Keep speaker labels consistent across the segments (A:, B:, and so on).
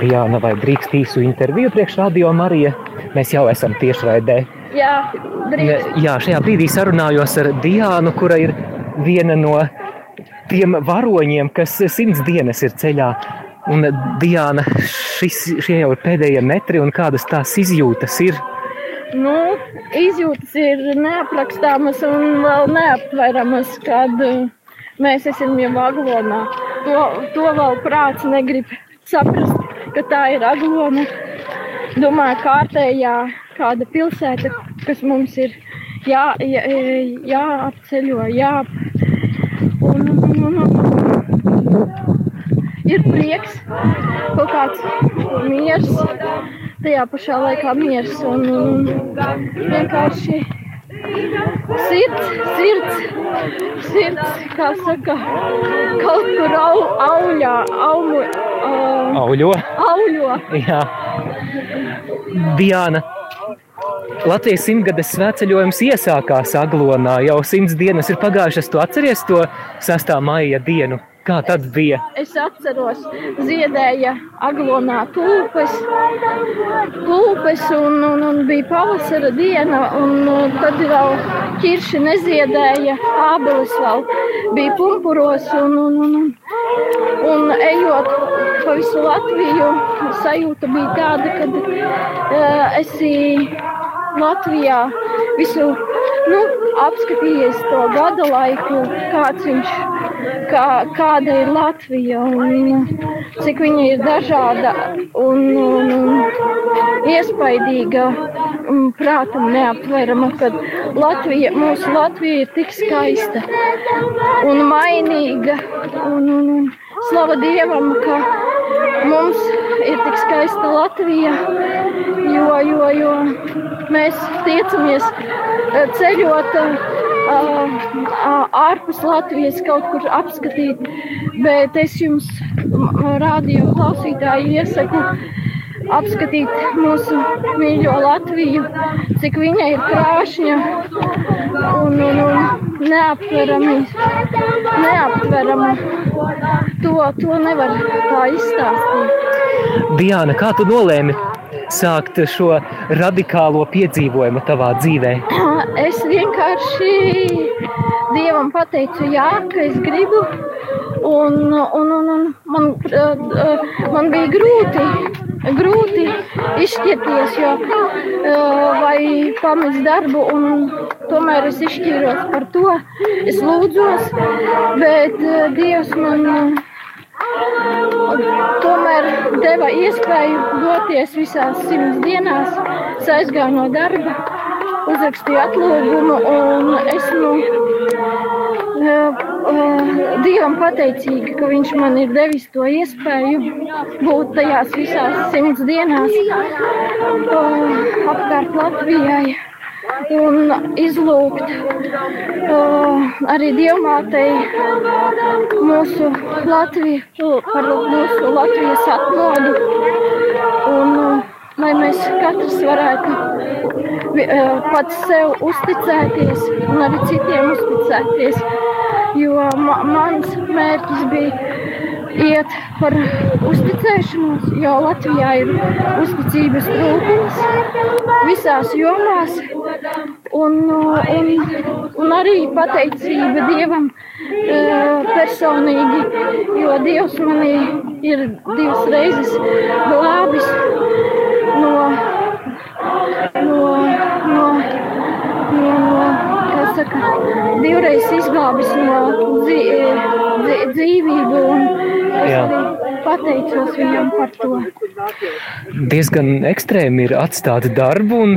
A: Diana, vai drīkst īsu interviju priekš radio Marija? Mēs jau esam tiešraidē.
B: Jā, drīkst.
A: Jā, šajā brīdī sarunājos ar Diānu, kura ir viena no tiem varoņiem, kas simts dienas ir ceļā. Un Diana, šis, šie jau ir pēdējie metri un kādas tās izjūtas ir?
B: Nu, izjūtas ir neaprakstāmas un vēl neaptveramas, kad uh, mēs esam jau aglonā. To, to vēl prāts negrib saprast, ka tā ir aglona. Domāju, kārtējā kāda pilsēta, kas mums ir jā, jā, jāapceļo, jā. Un, un, un, ir prieks, kaut kāds miers, tajā pašā laikā miers un, un vienkārši Sirds, sirds, sirds, kā saka, kaut kur au, auļā, aumu, uh,
A: auļo.
B: auļo.
A: Jā. Diana, Latvijas simtgades svētceļojums iesākās Aglonā. Jau simts dienas ir pagājušas. Tu atceries to 6. maija dienu? Kā tad bija?
B: Es atceros, ziedēja aglonā tulpes, tulpes un, un, un bija pavasara diena, un tad vēl ķirši neziedēja, ābeles vēl bija pumpuros, un, un, un, un, un ejot pa visu Latviju, sajūta bija tāda, ka uh, esi Latvijā visu nu, apskatījies to gada laiku, kāds viņš kā, kāda ir Latvija un cik viņa ir dažāda un, un, un iespaidīga un prātam neaptverama, kad Latvija, mūsu Latvija ir tik skaista un mainīga un, un, un slava Dievam, ka mums ir tik skaista Latvija, jo, jo, jo mēs tiecamies ceļot ārpus Latvijas kaut kur apskatīt, bet es jums, radio klausītāji, iesaku apskatīt mūsu mīļo Latviju, cik viņa ir krāšņa un, un, un neaptverama. neaptverama. To, to nevar tā izstāstīt.
A: Diana, kā tu nolēmi sākt šo radikālo piedzīvojumu tavā dzīvē?
B: Es vienkārši Dievam pateicu, jā, ka es gribu. Un, un, un, un man, man bija grūti, grūti izšķirties, jo vai pamest darbu, un tomēr es izšķīros par to. Es lūdzos, bet Dievs man tomēr deva iespēju doties visās simts dienās, es aizgāju no darba, uzrakstīju atlūgumu un esmu uh, uh, Dievam pateicīga, ka viņš man ir devis to iespēju būt tajās visās simts dienās uh, apkārt Latvijai un izlūgt uh, arī Dievmātei mūsu Latviju, par mūsu Latvijas atmodu. Un, uh, lai mēs katrs varētu uh, pats sev uzticēties un arī citiem uzticēties. Jo ma mans mērķis bija iet par uzticēšanos, jo Latvijā ir uzticības trūkums visās jomās. Un, un, un arī pateicība Dievam personīgi, jo Dievs manī ir divas reizes glābis no, no, no, no, no saka, divreiz izglābis no dzīvību. Es pateicos viņam par to.
A: Diezgan ekstrēmi ir atstāt darbu un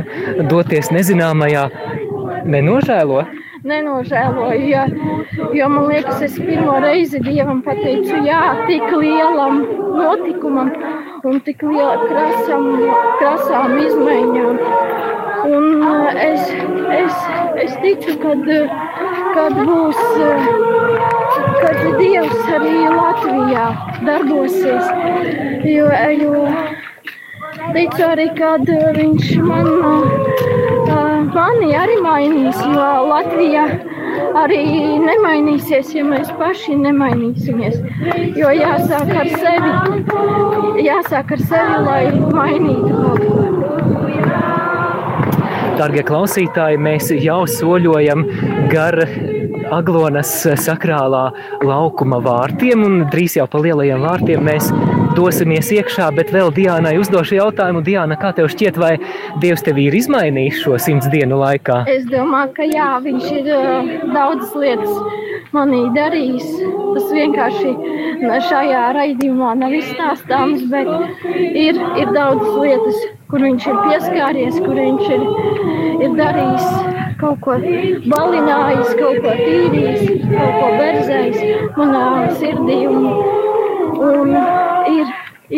A: doties nezināmajā. Nenožēlo?
B: nenožēloju. Jo, jo man liekas, es pirmo reizi Dievam pateicu jā tik lielam notikumam un tik lielam krasam, krasām izmaiņām. Un eh, es, es, es ticu, kad, kad būs, kad Dievs arī Latvijā darbosies. Jo, jo ticu arī, kad viņš man, mani arī mainīs, jo Latvija arī nemainīsies, ja mēs paši nemainīsimies. Jo jāsāk ar sevi, jāsāk ar sevi, lai mainītu kaut ko.
A: Darbie klausītāji, mēs jau soļojam gar Aglonas sakrālā laukuma vārtiem, drīz jau pa lielajiem vārtiem mēs dosimies iekšā, bet vēl Diānai uzdošu jautājumu. Diāna, kā tev šķiet, vai Dievs tevi ir izmainījis šo simts dienu laikā?
B: Es domāju, ka jā, viņš ir uh, daudzas lietas manī darījis. Tas vienkārši šajā raidījumā nav izstāstāms, bet ir, ir daudzas lietas, kur viņš ir pieskāries, kur viņš ir, ir darījis kaut ko balinājis, kaut ko tīrījis, kaut ko berzējis manā sirdī. Un, un ir,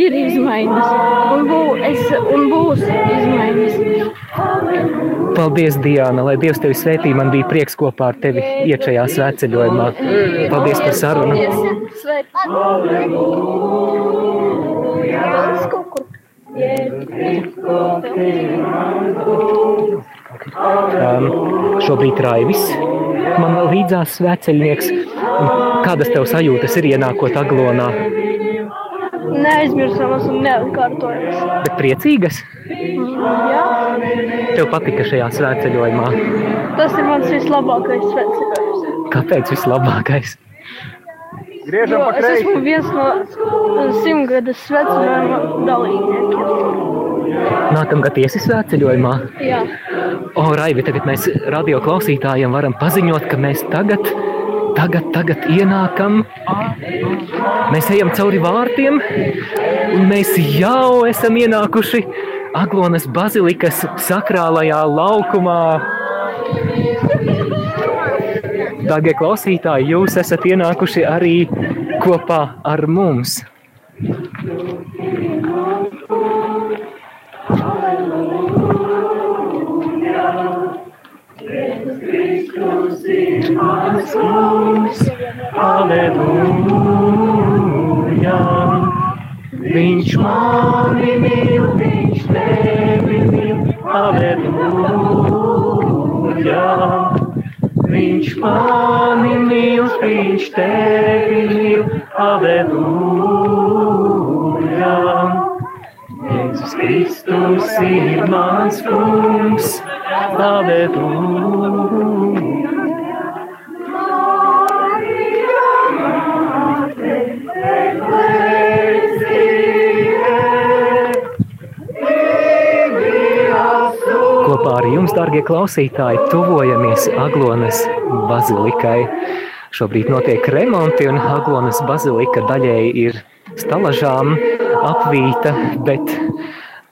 B: ir izmaiņas, un, bū, es, un būs izmaiņas.
A: Paldies, Diana, lai Dievs tevi svētī. Man bija prieks kopā ar tevi iet šajā svētceļojumā. Paldies par sarunu. Um, šobrīd Raivis man līdzās svētceļnieks. Kādas tev sajūtas ir ienākot Aglonā?
B: Neaizmirstamas un neatkārtojamas.
A: Bet priecīgas?
B: Jā,
A: Tev patika šajā svētceļojumā.
B: tas ir mans vislabākais svētceļojums.
A: Kāpēc vislabākais?
C: Griežam
B: Jo
C: pa
B: es esmu
C: kreisi.
B: viens no simtgades svētceļojuma dalībniekiem.
A: Nākamgad iesi svētceļojumā.
B: Jā,
A: O, Raivi, tagad mēs radio klausītājiem varam paziņot, ka mēs tagad, tagad, tagad ienākam. Mēs ejam cauri vārtiem, un mēs jau esam ienākuši Aglonas bazilikas sakrālajā laukumā. Dārgie klausītāji, jūs esat ienākuši arī kopā ar mums. Aleluja! Viņš mani mīl, viņš tevi mīl, aleluja! Viņš mani mīl, viņš tevi mīl, aleluja! Jēzus Kristus ir mans kungs, aleluja! Jums, darbie klausītāji, tuvojamies Aglonas bazilikai. Šobrīd notiek remonti, un Aglonas bazilika daļēji ir stalažām apvīta, bet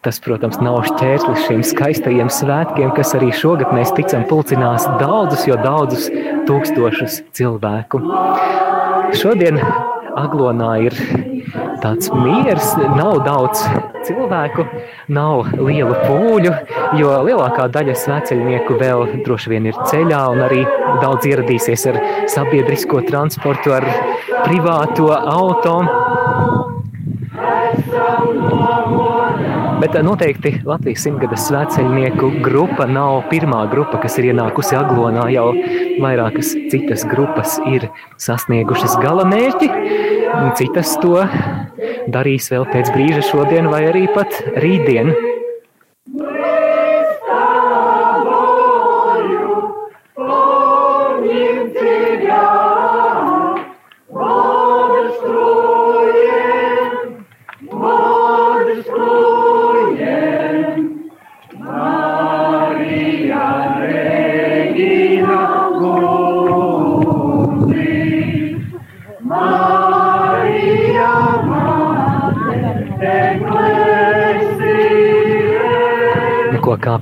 A: tas, protams, nav šķērslis šiem skaistajiem svētkiem, kas arī šogad mēs ticam pulcinās daudzus, jo daudzus tūkstošus cilvēku. Šodien Aglonā ir tāds miers, nav daudz cilvēku, nav lielu pūļu, jo lielākā daļa svēceļnieku vēl droši vien ir ceļā un arī daudz ieradīsies ar sabiedrisko transportu, ar privāto auto. Bet noteikti Latvijas simtgades svētceļnieku grupa nav pirmā grupa, kas ir ienākusi Aglonā. Jau vairākas citas grupas ir sasniegušas gala mērķi, citas to darīs vēl pēc brīža šodien vai arī pat rītdien.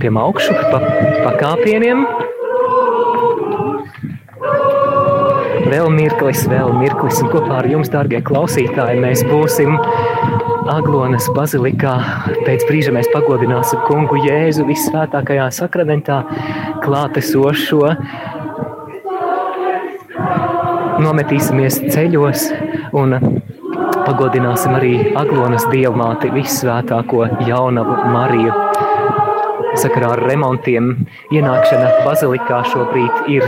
A: Kāpjam augšu pa, pa kāpieniem. vēl mirklis, vēl mirklis, un kopā ar jums, dārgie klausītāji, mēs būsim Aglonas bazilikā. Pēc brīža mēs pagodināsim kungu Jēzu visvētākajā sakramentā klātesošo. Nometīsimies ceļos un pagodināsim arī Aglonas dievmāti visvētāko jaunavu Mariju. Sakarā ar remontiem ienākšana bazilikā šobrīd ir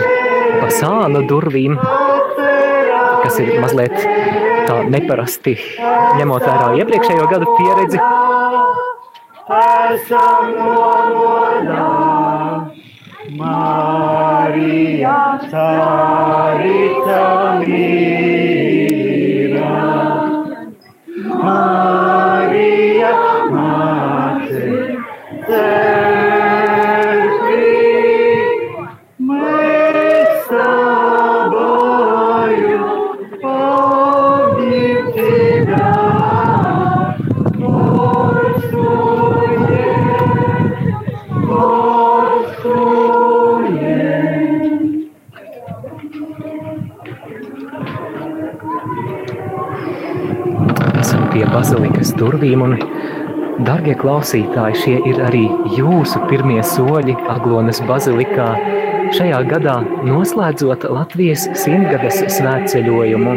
A: pa sānu durvīm, kas ir mazliet tā neparasti ņemot vērā iepriekšējo gadu pieredzi. Esam nomodā, Marija, carita mīra. Marija, māte, pie bazilikas durvīm. Un, darbie klausītāji, šie ir arī jūsu pirmie soļi Aglonas bazilikā. Šajā gadā noslēdzot Latvijas simtgades svētceļojumu.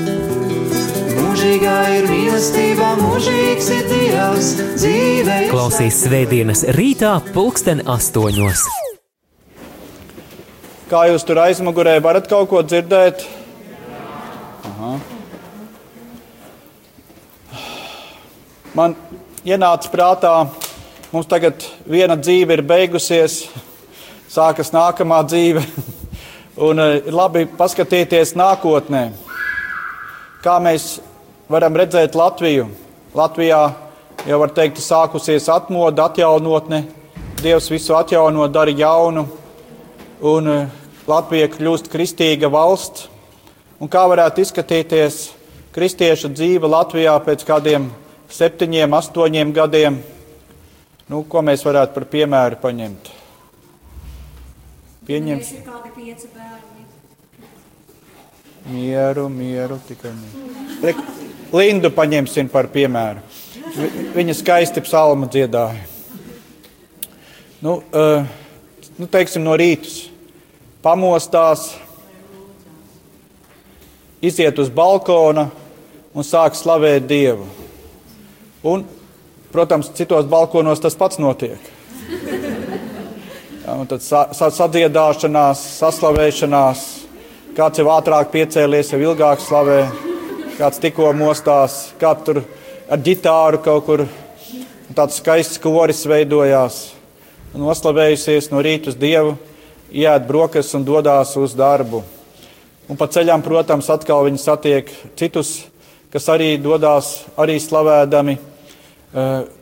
D: Mūžīgā ir mīlestība, mūžīgs ir Dievs, dzīve ir
A: Klausies svētdienas rītā pulksten astoņos.
C: Kā jūs tur aizmugurē varat kaut ko dzirdēt? Aha. Man ienāca prātā, mums tagad viena dzīve ir beigusies, sākas nākamā dzīve. Un eh, ir labi paskatīties nākotnē, kā mēs varam redzēt Latviju. Latvijā jau var teikt, sākusies atmoda, atjaunotne. Dievs visu atjauno, dara jaunu. Un eh, Latvija kļūst kristīga valsts. Un kā varētu izskatīties kristiešu dzīve Latvijā pēc kādiem septiņiem, astoņiem gadiem? Nu, ko mēs varētu par piemēru paņemt? Pieņemt. Mieru, mieru, tikai mieru. Lindu paņemsim par piemēru. Viņa skaisti psalmu dziedāja. Nu, uh, nu, teiksim, no rītus pamostās, iziet uz balkona un sāk slavēt Dievu. Un, protams, citos balkonos tas pats notiek. Un tad sa sadziedāšanās, saslavēšanās, kāds jau ātrāk piecēlies, jau ilgāk slavē, kāds tikko mostās, kāds tur ar ģitāru kaut kur tāds skaists koris veidojās. Noslavējusies no rīta uz dievu, iet brokas un dodas uz darbu. Un pa ceļām, protams, atkal viņi satiek citus, kas arī dodas, arī slavēdami.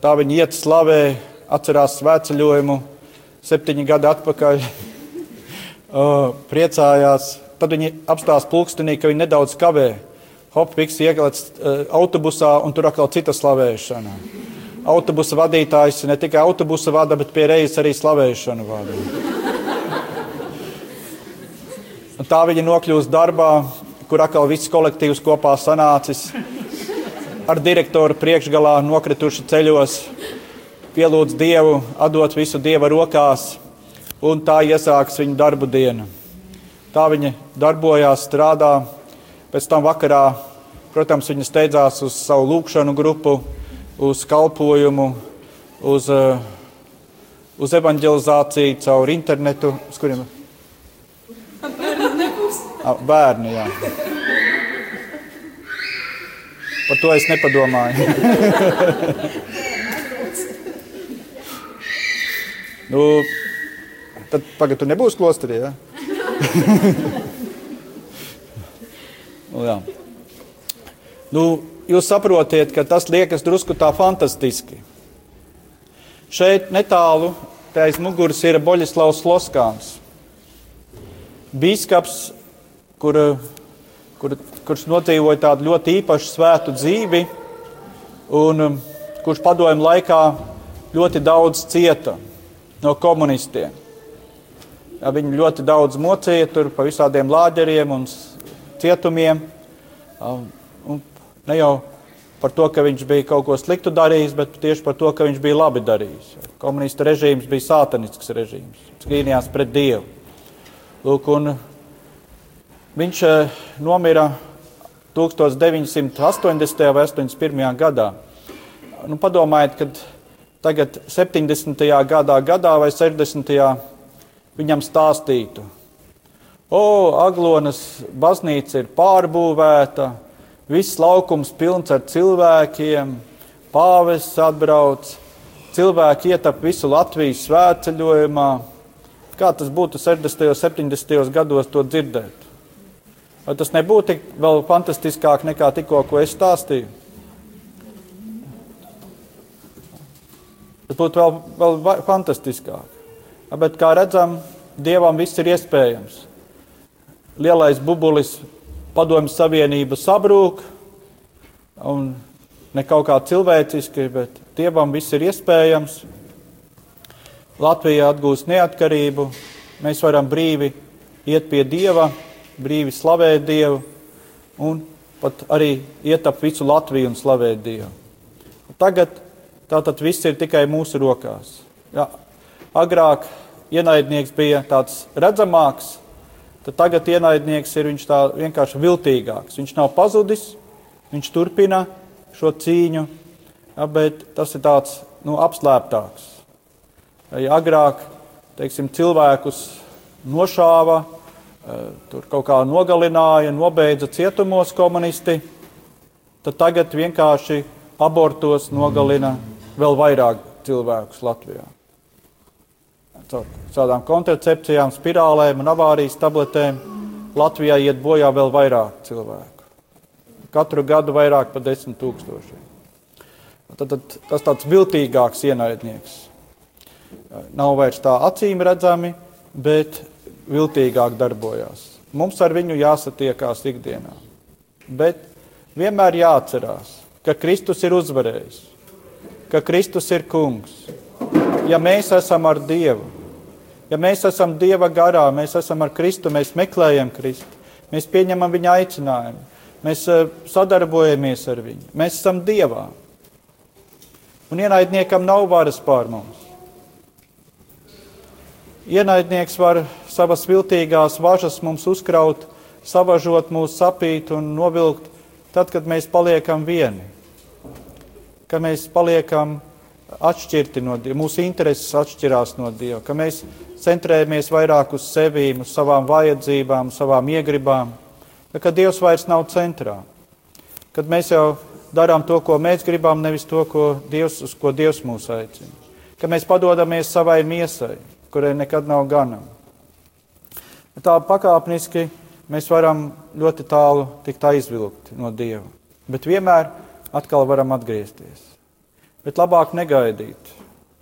C: Tā viņi iet slavē, atcerās svētceļojumu, septiņi gadi atpakaļ. Priecājās. Tad viņi apstās pulkstenī, ka viņi nedaudz kavē. Hop, fiks iekļauts autobusā, un tur atkal cita slavēšana. Autobusa vadītājs ne tikai autobusa vada, bet pie reizes arī slavēšanu vada. Un tā viņi nokļūst darbā, kur atkal viss kolektīvs kopā sanācis. Ar direktoru priekšgalā nokrituši ceļos, pielūdz Dievu, atdot visu Dieva rokās, un tā iesāks viņa darbu diena. Tā viņa darbojās, strādā. Pēc tam vakarā, protams, viņa steidzās uz savu lūkšanu grupu, uz kalpojumu, uz, uz evanģelizāciju caur internetu. Uz kuriem? Bērni, jā. Par to es nepadomāju. Nu, tad pagaidi, tur nebūs klosterī. Ja? nu, jā. nu, jūs saprotiet, ka tas liekas drusku tā fantastiski. Šeit netālu aiz muguras ir Boļislavs Loskāns. Bīskaps, kur, kur, kurš nodzīvoja tādu ļoti īpašu svētu dzīvi, un kurš padomju laikā ļoti daudz cieta no komunistiem. Ja, viņi ļoti daudz mocīja tur pa visādiem lāģeriem un cietumiem. Un ne jau par to, ka viņš bija kaut ko sliktu darījis, bet tieši par to, ka viņš bija labi darījis. Komunistu režīms bija sātanisks režīms, cīnījās pret Dievu. Lūk, viņš nomira 1980. vai 81. gadā. Nu, padomājiet, kad tagad 70. gadā, gadā vai 60. viņam stāstītu. O, Aglonas baznīca ir pārbūvēta, viss laukums pilns ar cilvēkiem, pāvests atbrauc, cilvēki ietap visu Latvijas svētceļojumā. Kā tas būtu 60. un 70. gados to dzirdēt? Vai tas nebūtu vēl fantastiskāk nekā tikko, ko es stāstīju? Tas būtu vēl, vēl fantastiskāk. Bet, kā redzam, Dievam viss ir iespējams. Lielais bubulis, padomju savienība sabrūk, un ne kaut kā cilvēciski, bet Dievam viss ir iespējams. Latvija atgūst neatkarību, mēs varam brīvi iet pie Dieva, brīvi slavēt Dievu un pat arī iet ap visu Latviju un slavēt Dievu. Tagad Tātad viss ir tikai mūsu rokās. Ja, agrāk ienaidnieks bija tāds redzamāks, tagad ienaidnieks ir vienkārši viltīgāks. Viņš nav pazudis, viņš turpina šo cīņu, ja, bet tas ir tāds nu, apslēptāks. Ja agrāk teiksim, cilvēkus nošāva, e, tur kaut kā nogalināja, nobeidza cietumos komunisti, tad tagad vienkārši abortos nogalina vēl vairāk cilvēkus Latvijā. Caur tādām kontracepcijām, spirālēm un avārijas tabletēm Latvijā iet bojā vēl vairāk cilvēku. Katru gadu vairāk par desmit tūkstošiem. Tad, tad, tas tāds viltīgāks ienaidnieks. Nav vairs tā acīm redzami, bet viltīgāk darbojās. Mums ar viņu jāsatiekās ikdienā. Bet vienmēr jāatcerās, ka Kristus ir uzvarējis ka Kristus ir kungs. Ja mēs esam ar Dievu, ja mēs esam Dieva garā, mēs esam ar Kristu, mēs meklējam Kristu, mēs pieņemam Viņa aicinājumu, mēs eh, sadarbojamies ar Viņu, mēs esam Dievā. Un ienaidniekam nav varas pār mums. Ienaidnieks var savas viltīgās važas mums uzkraut, savažot mūsu sapīt un novilkt, tad, kad mēs paliekam vieni ka mēs paliekam atšķirti no Dieva, mūsu intereses atšķirās no Dieva, ka mēs centrējamies vairāk uz sevi, uz savām vajadzībām, savām iegribām, ka Dievs vairs nav centrā. Kad mēs jau darām to, ko mēs gribam, nevis to, ko Dievs, uz ko Dievs mūs aicina. Ka mēs padodamies savai miesai, kurai nekad nav ganam. Tā pakāpeniski mēs varam ļoti tālu tikt aizvilkti no Dieva, bet vienmēr atkal varam atgriezties. Bet labāk negaidīt,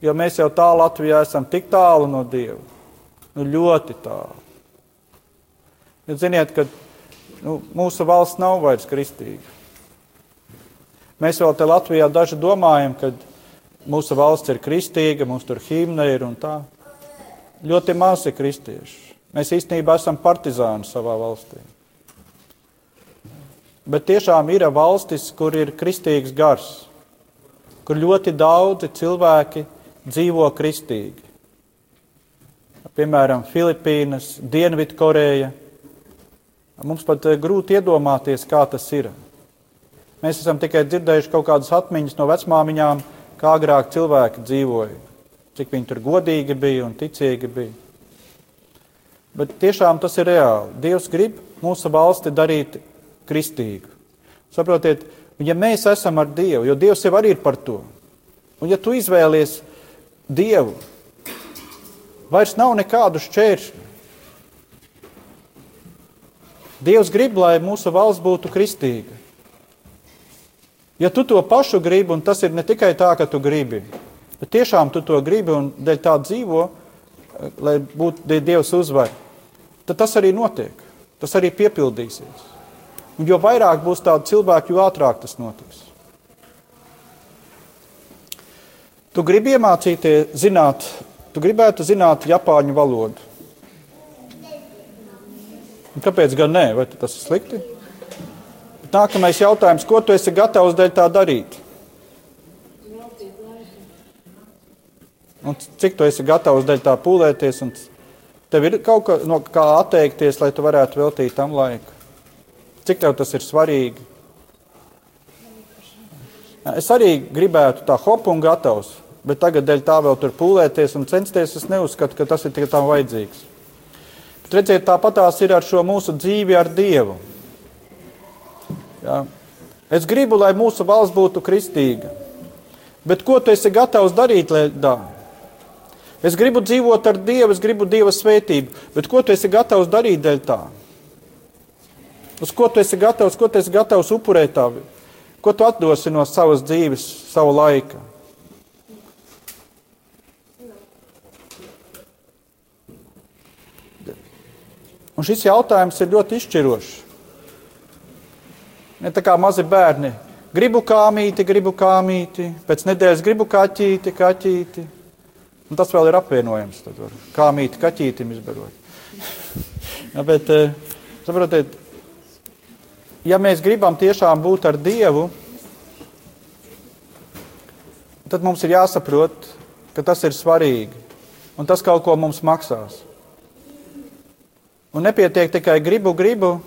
C: jo mēs jau tā Latvijā esam tik tālu no Dieva, nu ļoti tālu. Jūs ziniet, ka nu, mūsu valsts nav vairs kristīga. Mēs vēl te Latvijā daži domājam, ka mūsu valsts ir kristīga, mums tur himna ir un tā. Ļoti maz ir kristieši. Mēs īstenībā esam partizāni savā valstī. Bet tiešām ir valstis, kur ir kristīgs gars, kur ļoti daudzi cilvēki dzīvo kristīgi. Piemēram, Filipīnas, Dienvidkoreja. Mums pat eh, grūti iedomāties, kā tas ir. Mēs esam tikai dzirdējuši kaut kādas atmiņas no vecmāmiņām, kā agrāk cilvēki dzīvoja, cik viņi tur godīgi bija un ticīgi bija. Bet tiešām tas ir reāli. Dievs grib mūsu valsti darīt kristīgu. Saprotiet, ja mēs esam ar Dievu, jo Dievs jau arī ir par to, un ja tu izvēlies Dievu, vairs nav nekādu šķēršļu. Dievs grib, lai mūsu valsts būtu kristīga. Ja tu to pašu gribi, un tas ir ne tikai tā, ka tu gribi, bet tiešām tu to gribi un dēļ tā dzīvo, lai būtu Dievs uzvar, tad tas arī notiek. Tas arī piepildīsies. Un jo vairāk būs tādu cilvēku, jo ātrāk tas notiks. Tu gribi iemācīties, zināt, tu gribētu zināt japāņu valodu. Un kāpēc gan nē? Vai tas ir slikti? Nākamais jautājums, ko tu esi gatavs dēļ tā darīt? Un cik tu esi gatavs dēļ tā pūlēties? Tev ir kaut kā, no kā atteikties, lai tu varētu veltīt tam laiku. Cik tev tas ir svarīgi? Es arī gribētu tā hopu un gatavs, bet tagad dēļ tā vēl tur pūlēties un censties. Es neuzskatu, ka tas ir tikai tam vajadzīgs. Bet redziet, tāpat tās ir ar šo mūsu dzīvi ar Dievu. Ja? Es gribu, lai mūsu valsts būtu kristīga. Bet ko tu esi gatavs darīt, lai tā? Es gribu dzīvot ar Dievu, es gribu Dieva svētību, bet ko tu esi gatavs darīt dēļ tā? Uz ko tu esi gatavs, ko tu esi gatavs upurēt tā? Ko tu atdosi no savas dzīves, savu laiku? Un šis jautājums ir ļoti izšķirošs. Ne tā kā mazi bērni. Gribu kāmīti, gribu kāmīti, pēc nedēļas gribu kaķīti, kaķīti. Un tas vēl ir apvienojams. Kāmīti, kaķītim izbarot. ja, bet, eh, saprotiet, ja mēs gribam tiešām būt ar Dievu, tad mums ir jāsaprot, ka tas ir svarīgi un tas kaut ko mums maksās. Un nepietiek tikai gribu, gribu,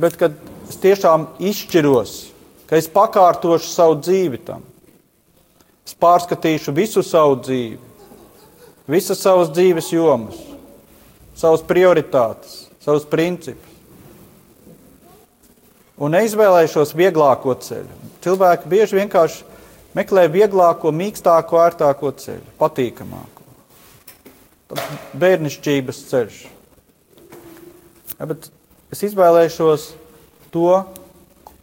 C: bet kad es tiešām izšķiros, ka es pakārtošu savu dzīvi tam. Es pārskatīšu visu savu dzīvi, visas savas dzīves jomas, savas prioritātes, savus principus. Un neizvēlēšos vieglāko ceļu. Cilvēki bieži vienkārši meklē vieglāko, mīkstāko, ērtāko ceļu, patīkamāko. Tas bērnišķības ceļš. Ja, es izvēlēšos to,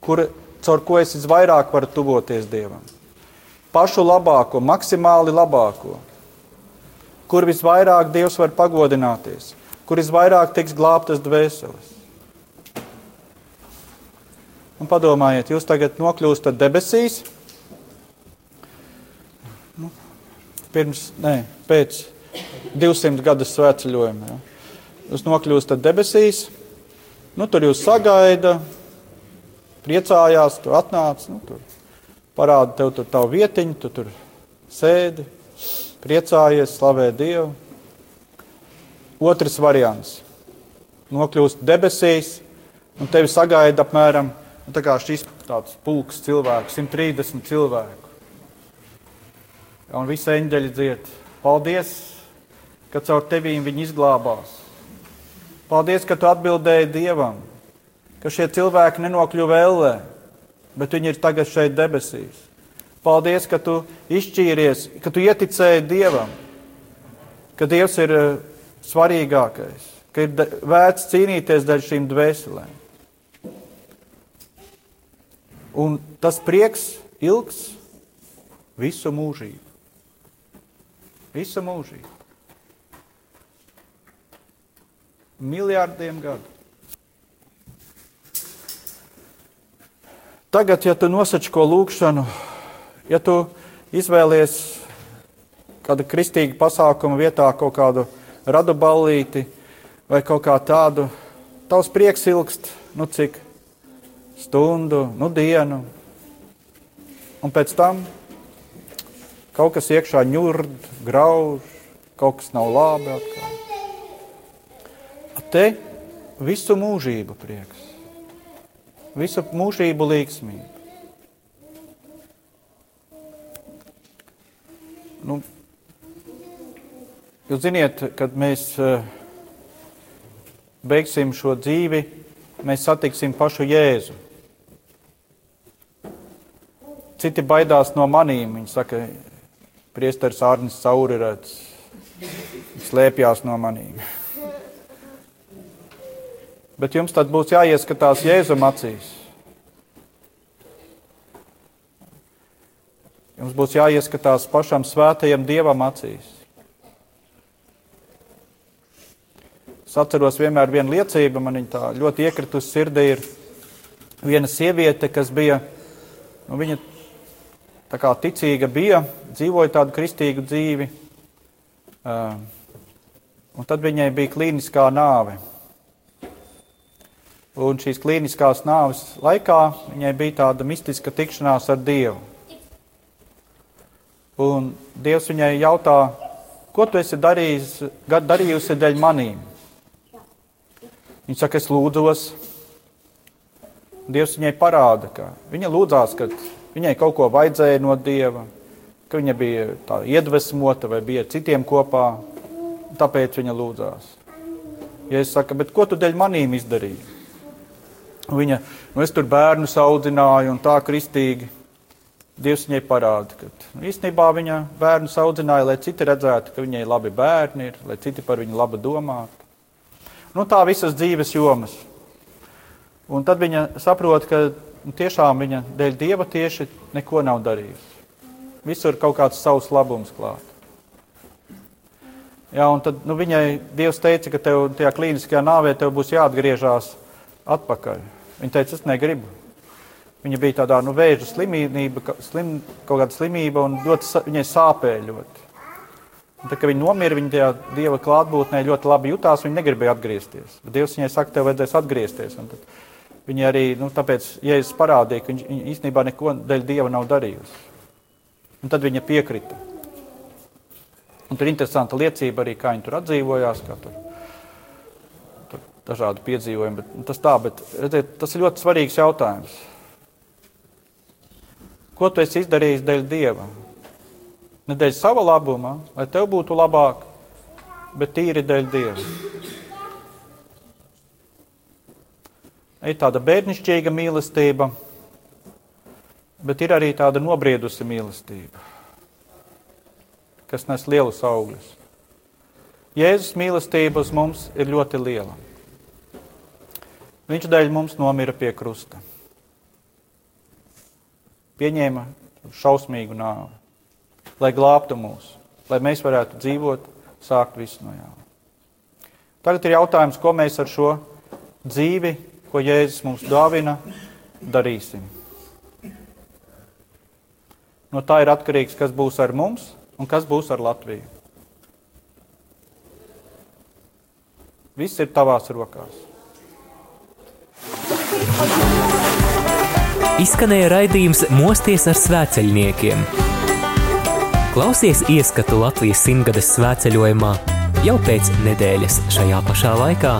C: kur, caur ko es visvairāk varu tuvoties Dievam. Pašu labāko, maksimāli labāko, kur visvairāk Dievs var pagodināties, kur visvairāk tiks glābtas dvēseles. Un padomājiet, jūs tagad nokļūstat debesīs. Nu, pirms, nē, pēc 200 gadu svētceļojuma. Ja. Jūs nokļūstat debesīs, nu, tur jūs sagaida, priecājās, tu atnāc, nu, tur parāda tev tur tavu vietiņu, tu tur sēdi, priecājies, slavē Dievu. Otrs variants - nokļūst debesīs, un tevi sagaida apmēram nu, tā šis tāds pulks cilvēku, 130 cilvēku. Un visi eņģeļi dzied. Paldies, ka caur tevīm viņi izglābās. Paldies, ka tu atbildēji Dievam, ka šie cilvēki nenokļuva ellē, bet viņi ir tagad šeit debesīs. Paldies, ka tu izšķīries, ka tu ieticēji Dievam, ka Dievs ir eh, svarīgākais, ka ir vērts cīnīties dēļ šīm dvēselēm. Un tas prieks ilgs visu mūžību. Visu mūžību. Miljardiem gadu. Tagad, ja tu nosaci ko lūgšanu, ja tu izvēlies kādu kristīgu pasākumu vietā kaut kādu radu ballīti vai kaut kā tādu, tavs prieks ilgst, nu cik stundu, nu dienu. Un pēc tam kaut kas iekšā ņurd, grauž, kaut kas nav labi atkal. Te visu mūžību prieks, visu mūžību līgsmību. Nu, jūs ziniet, kad mēs uh, beigsim šo dzīvi, mēs satiksim pašu Jēzu. Citi baidās no manīm. Viņi saka, priesteris Ārnis Saurirēts slēpjās no manīm. Bet jums tad būs jāieskatās Jēzum acīs. Jums būs jāieskatās pašam svētajam Dievam acīs. Es atceros vienmēr vienu liecību, man viņa tā ļoti iekritusi sirdī. Ir viena sieviete, kas bija, nu, viņa tā kā ticīga bija, dzīvoja tādu kristīgu dzīvi, uh, un tad viņai bija klīniskā nāve. Un šīs klīniskās nāves laikā viņai bija tāda mistiska tikšanās ar Dievu. Un Dievs viņai jautā, ko tu esi darījis, darījusi dēļ manīm? Viņa saka, es lūdzos. Dievs viņai parāda, ka viņa lūdzās, ka Viņai kaut ko vajadzēja no dieva, ka viņa bija iedvesmota vai bija citiem kopā, tāpēc viņa lūdzās. Ja es saku, bet ko tu dēļ manīm izdarīji? Viņa, nu es tur bērnus audzināju un tā kristīgi. Dievs viņai parāda, ka nu, īstenībā viņa bērnu audzināja, lai citi redzētu, ka viņai labi bērni ir, lai citi par viņu labi domātu. Nu, tā visas dzīves jomas. Un tad viņa saprot, ka un tiešām viņa dēļ dieva tieši neko nav darījusi. Visur kaut kāds savs labums klāt. Jā, un tad nu, viņai Dievs teica, ka tev tajā klīniskajā nāvē tev būs jāatgriežas atpakaļ. Viņa teica, es negribu. Viņa bija tādā nu, vēža slimība, slim, kaut kāda slimība, un ļoti, viņai sāpēja ļoti. Un tad, kad viņa nomira, viņa tajā dieva klātbūtnē ļoti labi jutās. Viņa negribēja atgriezties. Bet Dievs viņai saka, tev vajadzēs atgriezties. Un tad Viņa arī, nu, tāpēc Jēzus parādīja, ka viņš īstenībā neko dēļ Dieva nav darījusi. Un tad viņa piekrita. Un tur ir interesanta liecība arī, kā viņi tur atdzīvojās, kā tur, tur dažādi piedzīvojumi. Bet, tas, tā, bet, redziet, tas ir ļoti svarīgs jautājums. Ko tu esi izdarījis dēļ Dieva? Ne dēļ sava labuma, lai tev būtu labāk, bet tīri dēļ Dieva. Ir tāda bērnišķīga mīlestība, bet ir arī tāda nobriedusi mīlestība, kas nes lielus augļus. Jēzus mīlestība uz mums ir ļoti liela. Viņš dēļ mums nomira pie krusta. Pieņēma šausmīgu nāvi, lai glābtu mūs, lai mēs varētu dzīvot, sākt visu no jauna. Tagad ir jautājums, ko mēs ar šo dzīvi ko Jēzus mums dāvina, darīsim. No tā ir atkarīgs, kas būs ar mums un kas būs ar Latviju. Viss ir tavās rokās.
E: Izskanēja raidījums Mosties ar svēceļniekiem. Klausies ieskatu Latvijas simtgades svētceļojumā jau pēc nedēļas šajā pašā laikā.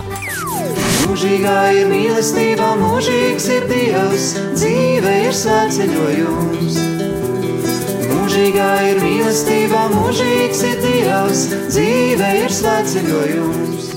D: Mūžīgā ir mīlestība, mūžīgs ir Dievs, dzīve ir svētceļojums. mūžīgā ir mīlestība, mūžīgs ir Dievs, dzīve ir svētceļojums.